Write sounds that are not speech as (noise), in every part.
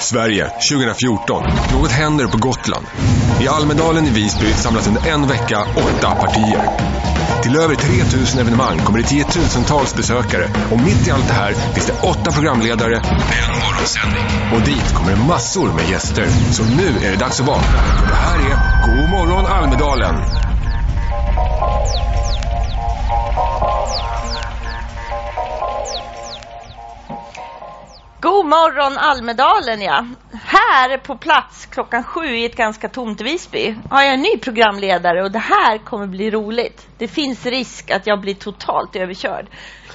Sverige 2014. Något händer på Gotland. I Almedalen i Visby samlas under en vecka åtta partier. Till över 3000 evenemang kommer det tiotusentals besökare och mitt i allt det här finns det åtta programledare en morgonsändning. Och dit kommer det massor med gäster. Så nu är det dags att vakna. För det här är God morgon Almedalen. God morgon Almedalen ja. Här på plats klockan sju i ett ganska tomt Visby har jag en ny programledare och det här kommer bli roligt. Det finns risk att jag blir totalt överkörd.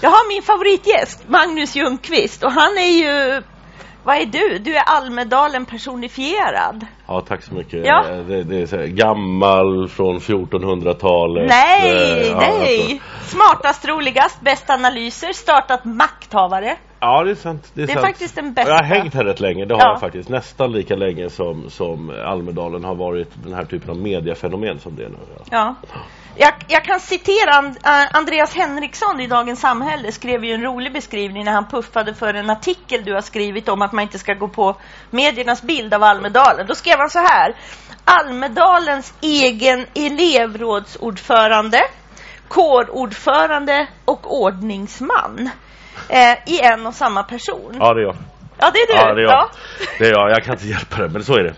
Jag har min favoritgäst Magnus Ljungqvist och han är ju vad är du? Du är Almedalen personifierad. Ja, tack så mycket. Ja. Det, det är så här, gammal från 1400-talet. Nej, Eh, ja, nej! Smartast, roligast, bäst analyser, startat makthavare. Ja, det är sant. Det är, Det är faktiskt den bästa. Jag har hängt här rätt länge, det har Ja. jag faktiskt. Nästan lika länge som, som Almedalen har varit den här typen av mediafenomen som det är nu. Ja. Ja. Jag, jag kan citera And, Andreas Henriksson i Dagens Samhälle skrev ju en rolig beskrivning när han puffade för en artikel du har skrivit om att man inte ska gå på mediernas bild av Almedalen. Då skrev han så här. Almedalens egen elevrådsordförande, kårordförande och ordningsman eh, i en och samma person. ja, det är jag. Ja, det är du. Ja, det är jag. Det är jag. Jag kan inte hjälpa det, men så är det.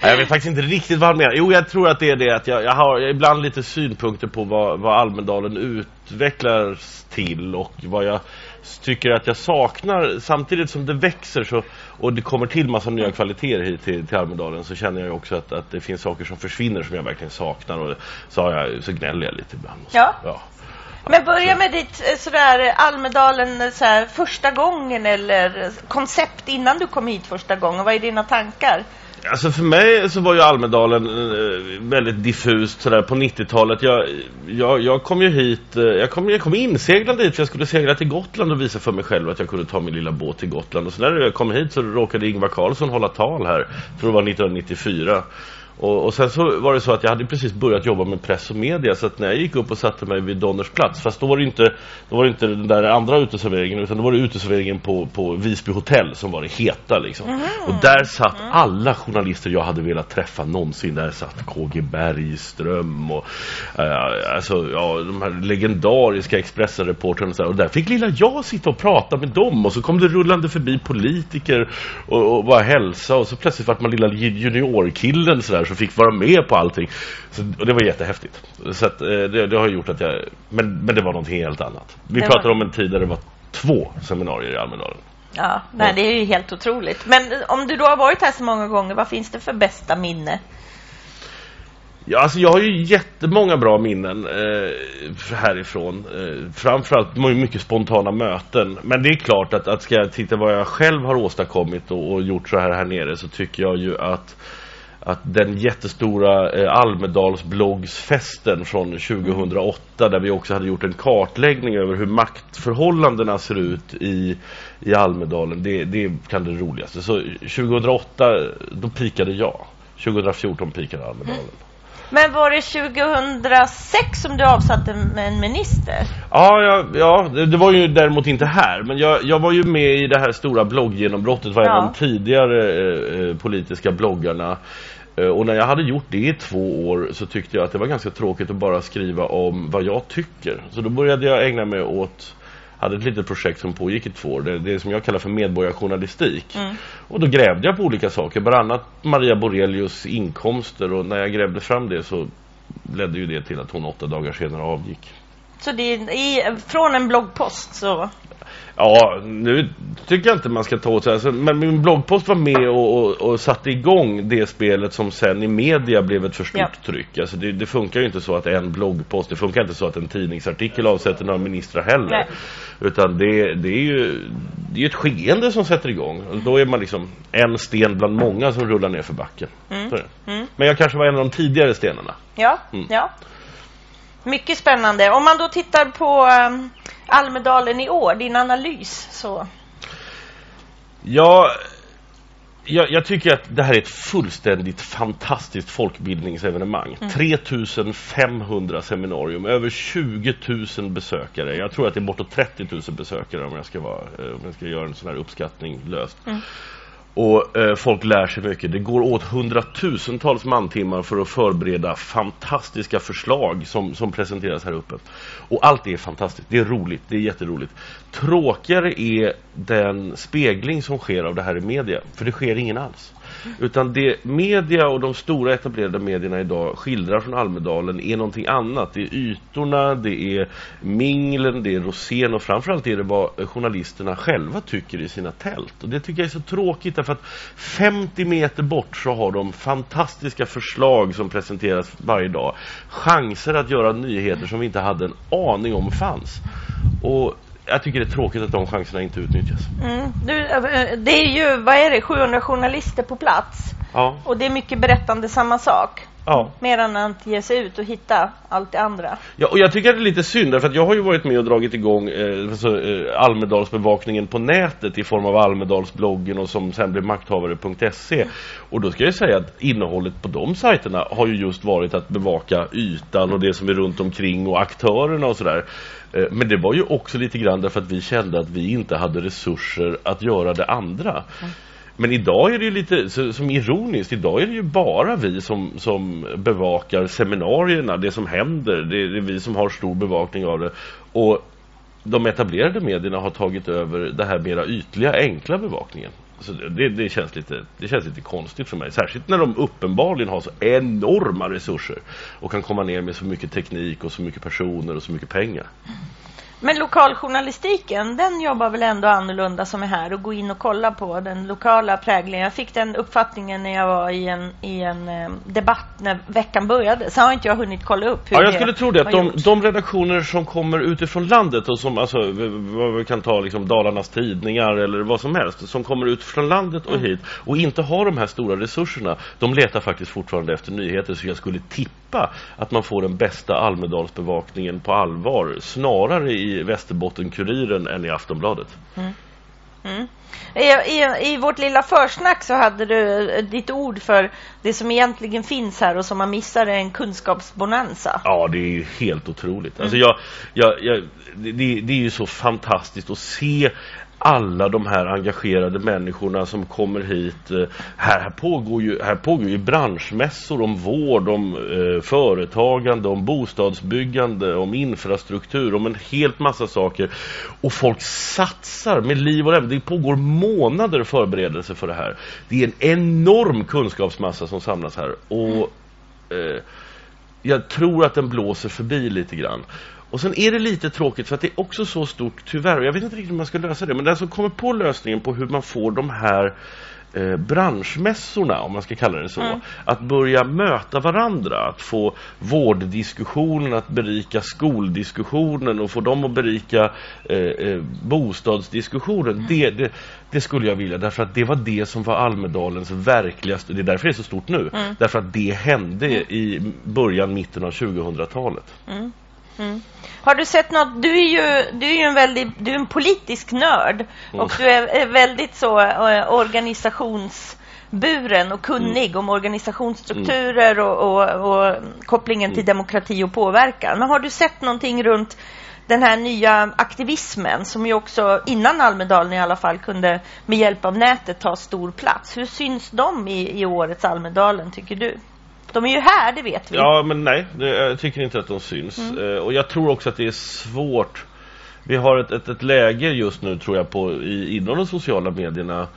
Jag vet faktiskt inte riktigt vad han menar. Jo, jag tror att det är det att jag, jag har ibland lite synpunkter på vad, vad Almedalen utvecklas till och vad jag tycker att jag saknar. Samtidigt som det växer så, och det kommer till massa nya kvaliteter hit till, till Almedalen så känner jag också att, att det finns saker som försvinner som jag verkligen saknar och så, har jag, så gnäller jag lite ibland. Ja. ja. Men börja med ditt eh, sådär Almedalen eh, sådär, första gången eller koncept innan du kom hit första gången. Vad är dina tankar? Alltså för mig så var ju Almedalen eh, väldigt diffust sådär på 90-talet. Jag, jag, jag kom ju hit, eh, jag kom, jag kom inseglande hit för jag skulle segla till Gotland och visa för mig själv att jag kunde ta min lilla båt till Gotland. Och så när jag kom hit så råkade Ingvar Carlsson hålla tal här, tror det var 1994. Och, och sen så var det så att jag hade precis börjat jobba med press och media så att när jag gick upp och satte mig vid Donners plats, fast då var det inte, då var det inte den där andra uteserveringen utan då var det uteserveringen på, på Visby hotell som var det heta liksom. Och där satt alla journalister jag hade velat träffa någonsin. Där satt KG Bergström och eh, alltså, ja, de här legendariska Expressen-reportrarna och, så här. och där fick lilla jag sitta och prata med dem och så kom det rullande förbi politiker och, och bara hälsa och så plötsligt var man lilla juniorkillen så där som fick vara med på allting. Så, och det var jättehäftigt. Så att, eh, det, det har gjort att jag, men, men det var någonting helt annat. Vi Det pratar var- om en tid där det var två seminarier i Almedalen. Ja, nej, det är ju helt otroligt. Men eh, om du då har varit här så många gånger, vad finns det för bästa minne? Ja, alltså jag har ju jättemånga bra minnen eh, härifrån. Eh, framförallt mycket spontana möten. Men det är klart att, att ska jag titta vad jag själv har åstadkommit och, och gjort så här här nere så tycker jag ju att att den jättestora eh, Almedalsbloggsfesten från 2008 där vi också hade gjort en kartläggning över hur maktförhållandena ser ut i, i Almedalen det, det kan det roligaste. Så 2008 då pikade jag. 2014 pikade Almedalen. Men var det 2006 som du avsatte en- en minister? Ja, ja, ja det, var ju däremot inte här. Men jag, jag var ju med i det här stora blogggenombrottet. Var en Ja. av de tidigare eh, eh, politiska bloggarna. Eh, och när jag hade gjort det i två år så tyckte jag att det var ganska tråkigt att bara skriva om vad jag tycker. Så då började jag ägna mig åt hade ett litet projekt som pågick i två år. Det, det som jag kallar för medborgarjournalistik. Mm. Och då grävde jag på olika saker. Bland annat Maria Borelius inkomster. Och när jag grävde fram det så ledde ju det till att hon åtta dagar senare avgick. Så det är i, från en bloggpost så... Ja, nu tycker jag inte man ska ta åt sig. Alltså, men min bloggpost var med och, och, och satte igång det spelet som sen i media blev ett för stort Ja. tryck. Alltså det, det funkar ju inte så att en bloggpost, det funkar inte så att en tidningsartikel avsätter några ministrar heller. Nej. Utan det, det är ju det är ett skeende som sätter igång. Och då är man liksom en sten bland många som rullar ner för backen. Det. Mm. Men jag kanske var en av de tidigare stenarna. Ja, Mm. ja. Mycket spännande. Om man då tittar på um, Almedalen i år, din analys så... Ja, jag, jag tycker att det här är ett fullständigt fantastiskt folkbildningsevenemang. 3500 seminarium, över 20 000 besökare. Jag tror att det är bortåt 30 000 besökare om jag ska, vara, eh, om jag ska göra en sån här uppskattning löst. Och eh, folk lär sig mycket. Det går åt hundratusentals mantimmar för att förbereda fantastiska förslag som, som presenteras här uppe. Och allt är fantastiskt. Det är roligt. Det är jätteroligt. Tråkigare är den spegling som sker av det här i media. För det sker ingen alls. Utan det media och de stora etablerade medierna idag skildrar från Almedalen är någonting annat. Det är ytorna, det är minglen, det är rosén och framförallt är det vad journalisterna själva tycker i sina tält. Och det tycker jag är så tråkigt därför att 50 meter bort så har de fantastiska förslag som presenteras varje dag. Chanser att göra nyheter som vi inte hade en aning om fanns. Och jag tycker det är tråkigt att de chanserna inte utnyttjas. Mm. Du, eh, det är ju, vad är det, 700 journalister på plats. Ja. Och det är mycket berättande samma sak. Ja. Mer än att ge sig ut och hitta allt det andra. Ja, och jag tycker att det är lite synd därför att jag har ju varit med och dragit igång eh, alltså, eh, Almedalsbevakningen på nätet i form av Almedalsbloggen och som sen blev makthavare.se. Och då ska jag säga att innehållet på de sajterna har ju just varit att bevaka ytan och det som är runt omkring och aktörerna och sådär. Eh, men det var ju också lite grann därför att vi kände att vi inte hade resurser att göra det andra. Men idag är det ju lite så, som ironiskt, idag är det ju bara vi som, som bevakar seminarierna, det som händer, det, det är vi som har stor bevakning av det. Och de etablerade medierna har tagit över det här mera ytliga, enkla bevakningen. Så det, det, känns lite, det känns lite konstigt för mig, särskilt när de uppenbarligen har så enorma resurser och kan komma ner med så mycket teknik och så mycket personer och så mycket pengar. Men lokaljournalistiken, den jobbar väl ändå annorlunda som är här och gå in och kolla på den lokala präglingen. Jag fick den uppfattningen när jag var i en, i en eh, debatt när veckan började. Sen har inte jag hunnit kolla upp hur Ja, jag skulle tro det. Att de, de redaktioner som kommer utifrån landet och som, alltså, vi kan ta liksom Dalarnas tidningar eller vad som helst, som kommer ut från landet och hit och inte har de här stora resurserna, de letar faktiskt fortfarande efter nyheter. Så jag skulle tippa att man får den bästa Almedalsbevakningen på allvar, snarare i Västerbotten-Kuriren än i Aftonbladet. I, i, I vårt lilla försnack så hade du eh, ditt ord för det som egentligen finns här och som man missar är en kunskapsbonanza. Ja, det är ju helt otroligt. Alltså jag, jag, jag, det, det är ju så fantastiskt att se alla de här engagerade människorna som kommer hit. Eh, Här, pågår, ju, här pågår ju branschmässor om vård, om eh, företagande, om bostadsbyggande, om infrastruktur, om en helt massa saker. Och folk satsar med liv och lem. Det pågår månader förberedelse för det här. Det är en enorm kunskapsmassa som samlas här. Och eh, jag tror att den blåser förbi lite grann. Och sen är det lite tråkigt för att det är också så stort tyvärr, och jag vet inte riktigt hur man ska lösa det, men den som kommer på lösningen på hur man får de här eh, branschmässorna, om man ska kalla det så, Mm. att börja möta varandra, att få vårddiskussionen att berika skoldiskussionen och få dem att berika eh, eh, bostadsdiskussionen, det, det, det skulle jag vilja, därför att det var det som var Almedalens verkligaste, det är därför det är så stort nu, därför att det hände i början, mitten av 2000-talet. Har du sett något? Du är ju, du är ju en väldigt, du är en politisk nörd och du är, väldigt så eh, organisationsburen och kunnig om organisationsstrukturer och, och, och kopplingen till demokrati och påverkan. Men har du sett någonting runt den här nya aktivismen som ju också innan Almedalen i alla fall kunde med hjälp av nätet ta stor plats. Hur syns de i, i årets Almedalen tycker du? De är ju här, det vet vi. Ja, men nej, det, jag tycker inte att de syns. Eh, och jag tror också att det är svårt. Vi har ett, ett, ett läge just nu, tror jag, på, i, inom de sociala medierna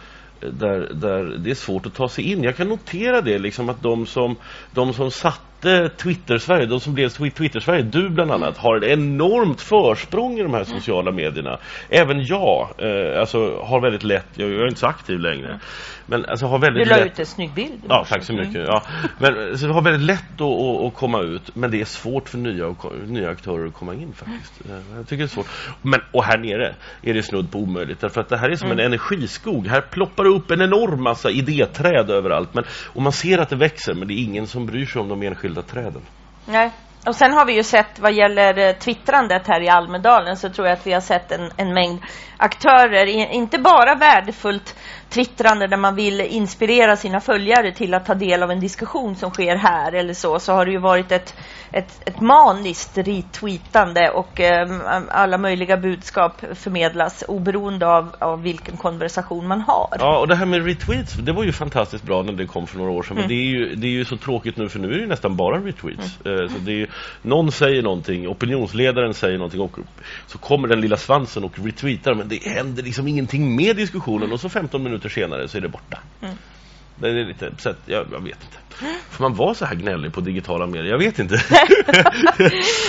eh, där, där det är svårt att ta sig in. Jag kan notera det, liksom att de som, de som satte Twitter-Sverige, de som blev Twi- Twitter-Sverige, du bland annat, har ett enormt försprång i de här sociala medierna. Även jag, eh, alltså, har väldigt lätt, jag, jag är inte så aktiv längre, men alltså har Du väldigt la lätt ut en snygg bild. Ja, tack så mycket. Ja. Men, så det har väldigt lätt att, att, att komma ut, men det är svårt för nya, nya aktörer att komma in faktiskt. Eh, Jag tycker det är svårt. Men, och här nere är det snudd på omöjligt, därför att det här är som en energiskog. Här ploppar det upp en enorm massa idéträd överallt, men, och man ser att det växer, men det är ingen som bryr sig om de enskilda träden. Nej. Och sen har vi ju sett vad gäller eh, twittrandet här i Almedalen så tror jag att vi har sett en, en mängd aktörer, inte bara värdefullt twittrande där man vill inspirera sina följare till att ta del av en diskussion som sker här eller så, så har det ju varit ett, ett, ett maniskt retweetande och eh, alla möjliga budskap förmedlas oberoende av, av vilken konversation man har. Ja, och det här med retweets, det var ju fantastiskt bra när det kom för några år sedan. Mm. Men det är, ju, det är ju så tråkigt nu för nu är det nästan bara retweets. Mm. Eh, så det är, någon säger någonting, opinionsledaren säger någonting och så kommer den lilla svansen och retweetar men det händer liksom ingenting med diskussionen och så 15 minuter senare så är det borta. Mm. Det är lite, så att, jag, jag, vet inte. Får man vara så här gnällig på digitala medier? Jag vet inte. (laughs)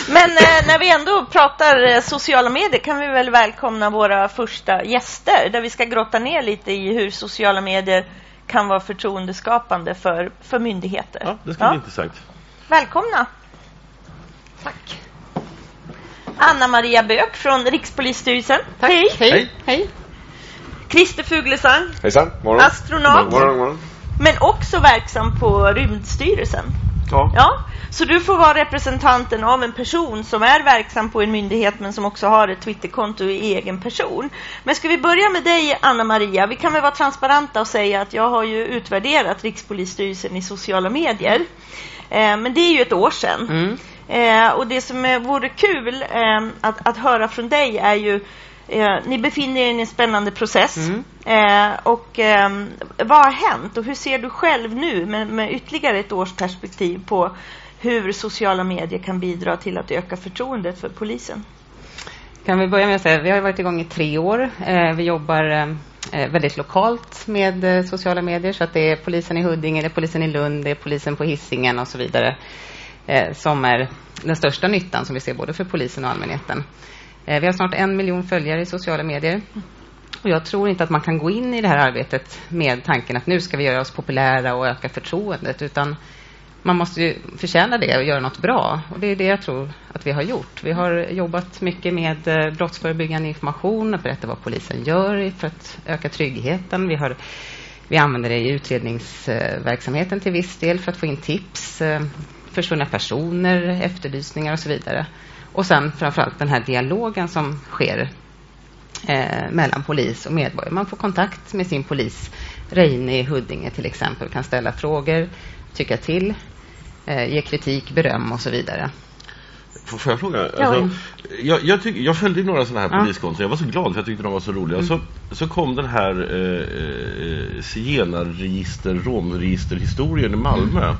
Men eh, när vi ändå pratar eh, sociala medier kan vi väl välkomna våra första gäster där vi ska grotta ner lite i hur sociala medier kan vara förtroendeskapande för, för myndigheter. Ja, det ska ja. bli intressant. Välkomna. Tack. Anna Maria Bök från Rikspolisstyrelsen. Tack. Hej. Hej. Hej. Christer Fuglesang. Hejsan. Morgon. Astronaut. Morgon, morgon. Men också verksam på Rymdstyrelsen. Ja. ja. Så du får vara representanten av en person som är verksam på en myndighet men som också har ett Twitterkonto i egen person. Men ska vi börja med dig Anna Maria? Vi kan väl vara transparenta och säga att jag har ju utvärderat Rikspolisstyrelsen i sociala medier. Eh, men det är ju ett år sedan. Mm. Eh, och det som vore kul eh, att, att höra från dig är ju Eh, ni befinner er i en spännande process. Mm. Eh, och eh, vad har hänt och hur ser du själv nu med, med, ytterligare ett års perspektiv på hur sociala medier kan bidra till att öka förtroendet för polisen? Kan vi börja med att säga vi har varit igång i tre år. Eh, vi jobbar eh, väldigt lokalt med eh, sociala medier så att det är polisen i Huddinge, det är polisen i Lund, det är polisen på Hisingen och så vidare som är den största nyttan som vi ser både för polisen och allmänheten. Eh, vi har snart en miljon följare i sociala medier. Och jag tror inte att man kan gå in i det här arbetet med tanken att nu ska vi göra oss populära och öka förtroendet, utan man måste ju förtjäna det och göra något bra. Och det är det jag tror att vi har gjort. Vi har jobbat mycket med eh, brottsförebyggande information och berätta vad polisen gör för att öka tryggheten. Vi, har, vi använder det i utredningsverksamheten till viss del för att få in tips, eh, försvunna personer, efterlysningar och så vidare. Och sen framförallt den här dialogen som sker eh, mellan polis och medborgare. Man får kontakt med sin polis. Reine i Huddinge till exempel kan ställa frågor, tycka till, eh, ge kritik, beröm och så vidare. Får jag fråga? Alltså, jag, jag, tyck, jag följde några sådana här ja. poliskonton. Jag var så glad för jag tyckte de var så roliga. Mm. Så, så kom den här eh, eh zigenarregister, romregisterhistorien i Malmö. Mm.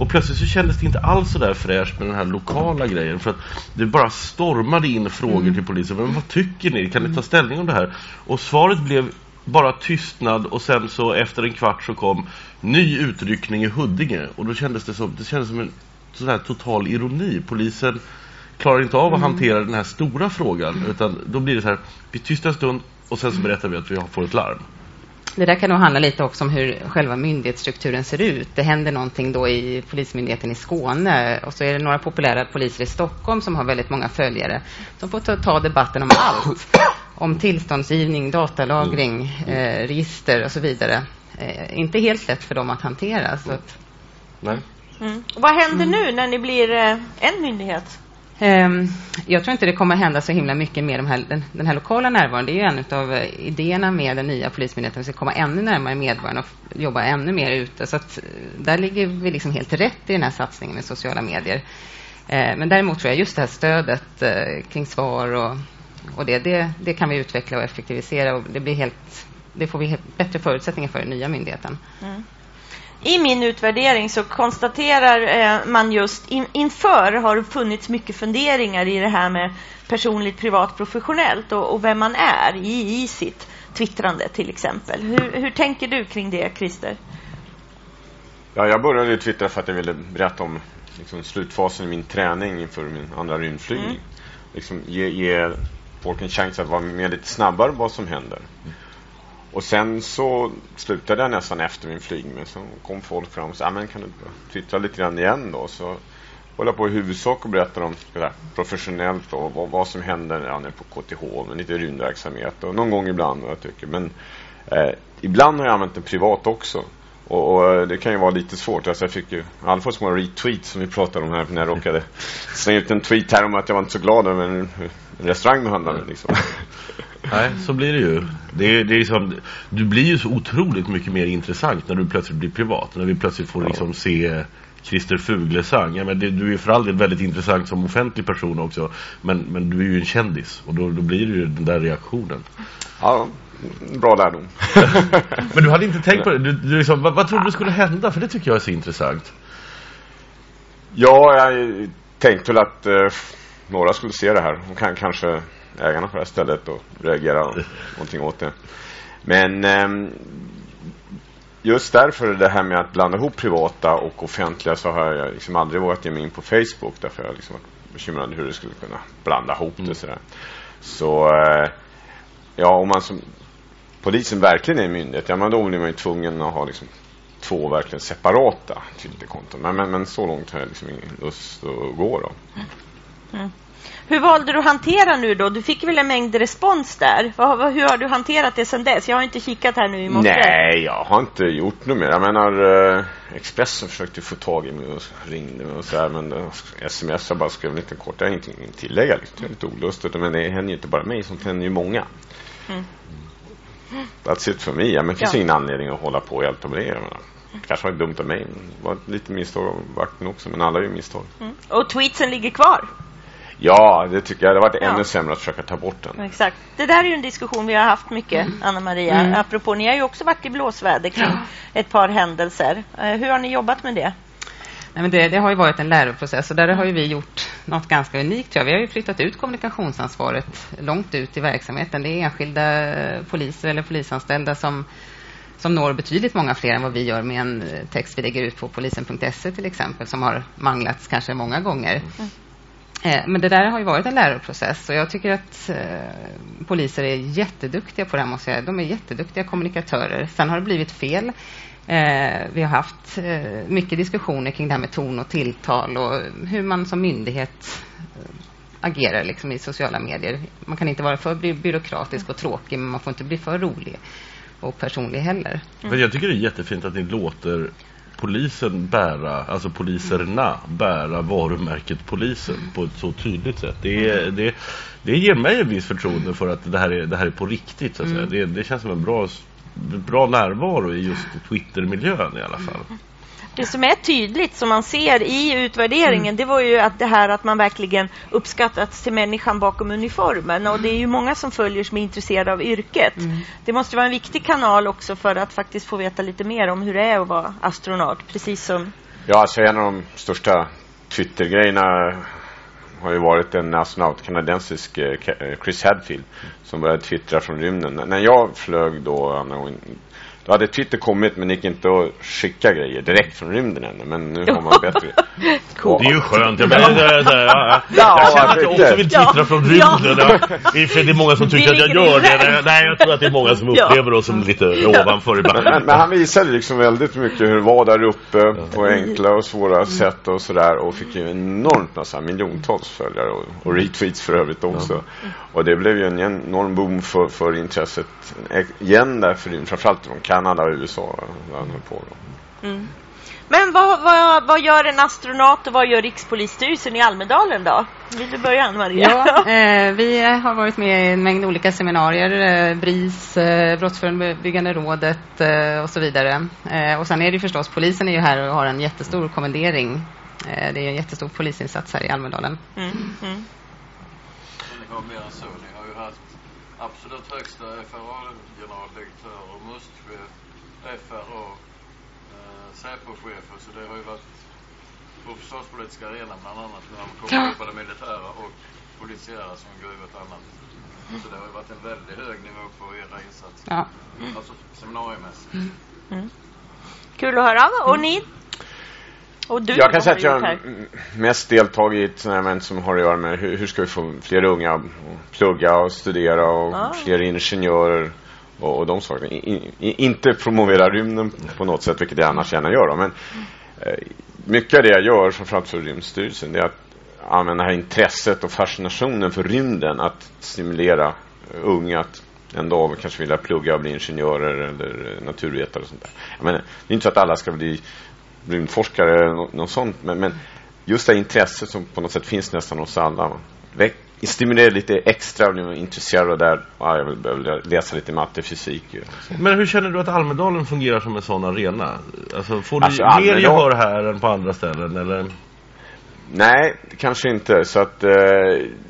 Och plötsligt så kändes det inte alls så där fräscht med den här lokala grejen. För att det bara stormade in frågor mm. till polisen. Men vad tycker ni? Kan ni ta mm. ställning om det här? Och svaret blev bara tystnad och sen så efter en kvart så kom ny utryckning i Huddinge. Och då kändes det som, det kändes som en sån total ironi. Polisen klarar inte av att mm. hantera den här stora frågan utan då blir det så här, vi tystar en stund och sen så berättar vi att vi får ett larm. Det där kan nog handla lite också om hur själva myndighetsstrukturen ser ut. Det händer någonting då i Polismyndigheten i Skåne och så är det några populära poliser i Stockholm som har väldigt många följare. De får ta, ta debatten om allt. Om tillståndsgivning, datalagring, eh, register och så vidare. Eh, inte helt lätt för dem att hantera. Så att... Nej. Mm. Vad händer mm. nu när ni blir eh, en myndighet? Um, jag tror inte det kommer hända så himla mycket med de här, den, den, här lokala närvaron. Det är ju en av uh, idéerna med den nya polismyndigheten. Vi ska komma ännu närmare medborgarna och jobba ännu mer ute. Så att, uh, där ligger vi liksom helt rätt i den här satsningen med sociala medier. Uh, men däremot tror jag just det här stödet kring svar och, och det, det, det, kan vi utveckla och effektivisera. Och det, blir helt, det får vi bättre förutsättningar för i den nya myndigheten. Mm i min utvärdering så konstaterar eh, man just in, inför har det funnits mycket funderingar i det här med personligt, privat, professionellt och, och vem man är i, i sitt twittrande till exempel. Hur, hur tänker du kring det, Christer? Ja, jag började twittra för att jag ville berätta om liksom, slutfasen i min träning inför min andra rymdflygning. Mm. Liksom, ge, ge folk en chans att vara med lite snabbare vad som händer. Mm. Och sen så slutade jag nästan efter min flygning. Så kom folk fram och sa, men kan du twittra lite grann igen då? Så håller på i huvudsak och berättar om där, professionellt och vad, vad, som händer ja, på KTH med lite rymdverksamhet och någon gång ibland jag tycker. Men eh, ibland har jag använt den privat också. Och, och, eh, det kan ju vara lite svårt. Alltså jag fick ju i alla fall små retweets som vi pratade om här när jag råkade (laughs) slänga ut en tweet här om att jag var inte så glad över en, en restaurang med handlade liksom. Nej, så blir det ju. Det det är som, du blir ju så otroligt mycket mer intressant när du plötsligt blir privat. När vi plötsligt får liksom se Christer Fuglesang. Ja, men det, du är för all del väldigt intressant som offentlig person också. Men, men du är ju en kändis och då, då blir det ju den där reaktionen. Ja, bra lärdom. (laughs) Men du hade inte tänkt på det? Du, du liksom, vad, vad trodde du skulle hända? För det tycker jag är så intressant. Ja, jag tänkte väl att eh, några skulle se det här och kan, kanske ägarna på det här stället och reagera någonting åt det. Men eh, just därför det här med att blanda ihop privata och offentliga så har jag liksom aldrig vågat ge mig in på Facebook därför jag liksom varit bekymrad hur det skulle kunna blanda ihop det sådär. Så eh, ja, om man som polisen verkligen är en myndighet, ja men då blir man ju tvungen att ha liksom två verkligen separata Twitterkonton. Men, men, men så långt har jag liksom ingen lust att gå då. Mm. Hur valde du att hantera nu då? Du fick väl en mängd respons där? Hur har du hanterat det sedan dess? Jag har inte kikat här nu i morse. Nej, jag har inte gjort något mer. Jag menar, eh, Expressen försökte få tag i mig och ringde mig och så här, men eh, sms jag bara skrev lite kort. Jag har ingenting att tillägga. Liksom. Det är lite olustigt, men det händer ju inte bara mig, sånt händer ju många. Mm. That's it för mig. Men det finns ja. ingen anledning att hålla på och hjälpa med det. Jag menar. kanske var dumt av mig. Det var lite misstag av vakten också, men alla är ju misstag. Mm. Och tweetsen ligger kvar? Ja, det tycker jag. Det har varit ja. ännu sämre att försöka ta bort den. Exakt. Det där är ju en diskussion vi har haft mycket, mm. Anna-Maria. Mm. Apropå, ni har ju också varit i blåsväder kring ja. ett par händelser. Eh, hur har ni jobbat med det? Nej, men det, det, har ju varit en läroprocess och där har ju vi gjort något ganska unikt. Tror jag. Vi har ju flyttat ut kommunikationsansvaret långt ut i verksamheten. Det är enskilda poliser eller polisanställda som, som når betydligt många fler än vad vi gör med en text vi lägger ut på polisen.se till exempel som har manglats kanske många gånger. Mm. Eh, men det där har ju varit en läroprocess och jag tycker att eh, poliser är jätteduktiga på det här måste jag De är jätteduktiga kommunikatörer. Sen har det blivit fel. Eh, vi har haft eh, mycket diskussioner kring det här med ton och tilltal och hur man som myndighet eh, agerar liksom, i sociala medier. Man kan inte vara för by byråkratisk och tråkig men man får inte bli för rolig och personlig heller. Mm. Jag tycker det är jättefint att ni låter polisen bära, alltså poliserna bära varumärket polisen på ett så tydligt sätt. Det, är, det, det ger mig en viss förtroende för att det här är, det här är på riktigt. Så att säga. Mm. Det, det känns som en bra, bra närvaro i just Twitter-miljön i alla fall. Det som är tydligt som man ser i utvärderingen mm. det var ju att det här att man verkligen uppskattat till människan bakom uniformen och det är ju många som följer som är intresserade av yrket. Mm. Det måste vara en viktig kanal också för att faktiskt få veta lite mer om hur det är att vara astronaut, precis som... Ja, alltså en av de största Twitter-grejerna har ju varit en astronaut, kanadensisk eh, Chris Hadfield, som började twittra från rymden. När jag flög då, då hade Twitter kommit men det gick inte att skicka grejer direkt från rymden ännu. Men nu har man (laughs) bättre. cool. Det är ju skönt. Jag, menar, det, det, ja, (laughs) ja. jag känner att jag också vill twittra från rymden. Ja. Det är många som tycker att jag gör det. Nej, jag tror att det är många som upplever oss som lite ovanför ibland. Men, men han visade liksom väldigt mycket hur det var där uppe på enkla och svåra sätt och sådär. Och fick ju enormt massa miljontals följare och, och retweets för övrigt också. Och det blev ju en enorm boom för, för intresset igen där för framförallt från Kanada och USA. På mm. Men vad, vad, vad, gör en astronaut och vad gör Rikspolisstyrelsen i Almedalen då? Vill du börja Maria? Ja, (laughs) eh, vi har varit med i en mängd olika seminarier, eh, BRIS, eh, Brottsförebyggande rådet eh, och så vidare. Eh, och sen är det förstås, polisen är ju här och har en jättestor kommendering. Eh, det är en jättestor polisinsats här i Almedalen. Mm. Mm har mer än så. Ni har ju haft absolut högsta FRA-generaldirektör och MUST-chef, FRA, eh, Säpo-chefer. Så det har ju varit på försvarspolitiska arenan bland annat när man kommer ja. på det militära och polisiära som ett annat. Så det har ju varit en väldigt hög nivå på era insatser. Ja. Alltså seminariemässigt. Mm. Mm. Kul att höra. Och ni jag kan säga att jag har mest deltagit i event som har att göra med hur, hur ska vi få fler unga att plugga och studera och ah. fler ingenjörer och, och de sakerna. In, in, inte promovera rymden på något sätt, vilket jag annars gärna gör. Men eh, mycket av det jag gör, framförallt för Rymdstyrelsen, det är att använda det här intresset och fascinationen för rymden att stimulera unga att en dag kanske vilja plugga och bli ingenjörer eller naturvetare och sånt där. Jag menar, det är inte så att alla ska bli rymdforskare eller något, sånt. Men, men, just det intresset som på något sätt finns nästan hos alla. Väck, stimulerade lite extra blev intresserad av det där. Ja, jag vill behöva läsa lite matte, fysik. Så. Men hur känner du att Almedalen fungerar som en sån arena? Alltså, får du Alltså, mer Almedal- gehör här än på andra ställen? Eller? Nej, kanske inte. Så att, eh,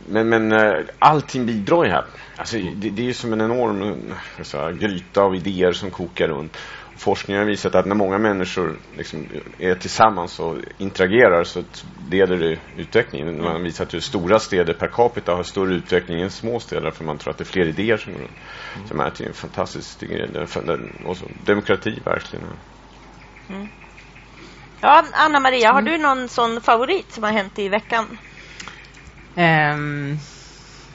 men men eh, allting bidrar ju här. Alltså, det, det är ju som en enorm eh, jag säga, gryta av idéer som kokar runt. Forskningen har visat att när många människor liksom är tillsammans och interagerar så leder det utvecklingen. Man har visat hur stora städer per capita har större utveckling än små städer för man tror att det är fler idéer som går runt. Så man är en fantastisk grej. Och så Demokrati verkligen. Ja, Anna-Maria, har du någon sån favorit som har hänt i veckan? Ehm,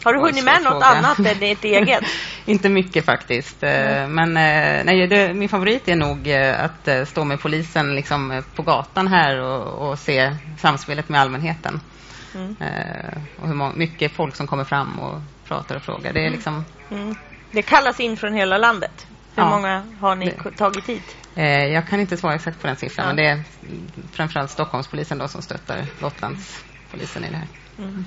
Har du hunnit med något fråga. annat än ditt eget? (laughs) Inte mycket faktiskt. Eh, Men eh, nej, det, min favorit är nog eh, att stå med polisen liksom, på gatan här och, och se samspelet med allmänheten. Mm. Och hur mycket folk som kommer fram och pratar och frågar. Det är liksom, Mm. Det kallas in från hela landet. Hur Ja. många har ni tagit hit? jag kan inte svara exakt på den siffran, Ja. men det är framförallt Stockholmspolisen då som stöttar Gotlandspolisen i det här.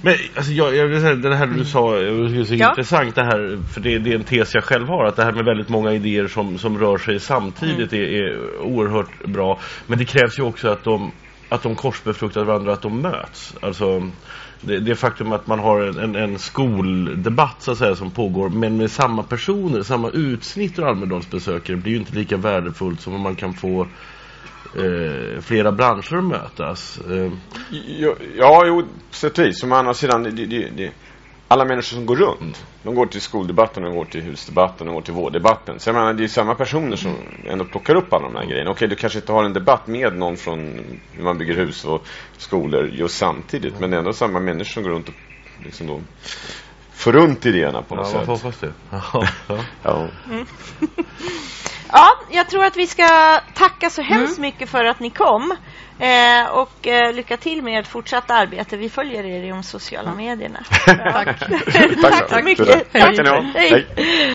Men alltså, jag, jag vill säga, det här du sa, jag tycker det är så Ja. intressant det här, för det, det är en tes jag själv har, att det här med väldigt många idéer som, som rör sig samtidigt är, är oerhört bra. Men det krävs ju också att de, att de korsbefruktar varandra, att de möts. Alltså, det, det faktum att man har en, en, en skoldebatt så att säga som pågår, men med samma personer, samma utsnitt ur Almedalsbesökare blir ju inte lika värdefullt som om man kan få eh, flera branscher mötas. Eh, Ja, ja jo, vis. Som å andra sidan, det, det, det, alla människor som går runt. De går till skoldebatten, de går till husdebatten, de går till vårddebatten. Så jag menar, det är samma personer som ändå plockar upp alla de här grejerna. Okej, du kanske inte har en debatt med någon från hur man bygger hus och skolor just samtidigt. Men det är ändå samma människor som går runt och liksom då får runt idéerna på ja, något man får sätt. hoppas det. (laughs) Ja, ja. Ja. (laughs) Ja, jag tror att vi ska tacka så hemskt mycket för att ni kom. Eh, och eh, lycka till med ert fortsatta arbete. Vi följer er i de sociala medierna. (laughs) Ja. Tack. (laughs) Tack så mycket. Tack ska ni ha. Hej. Hej.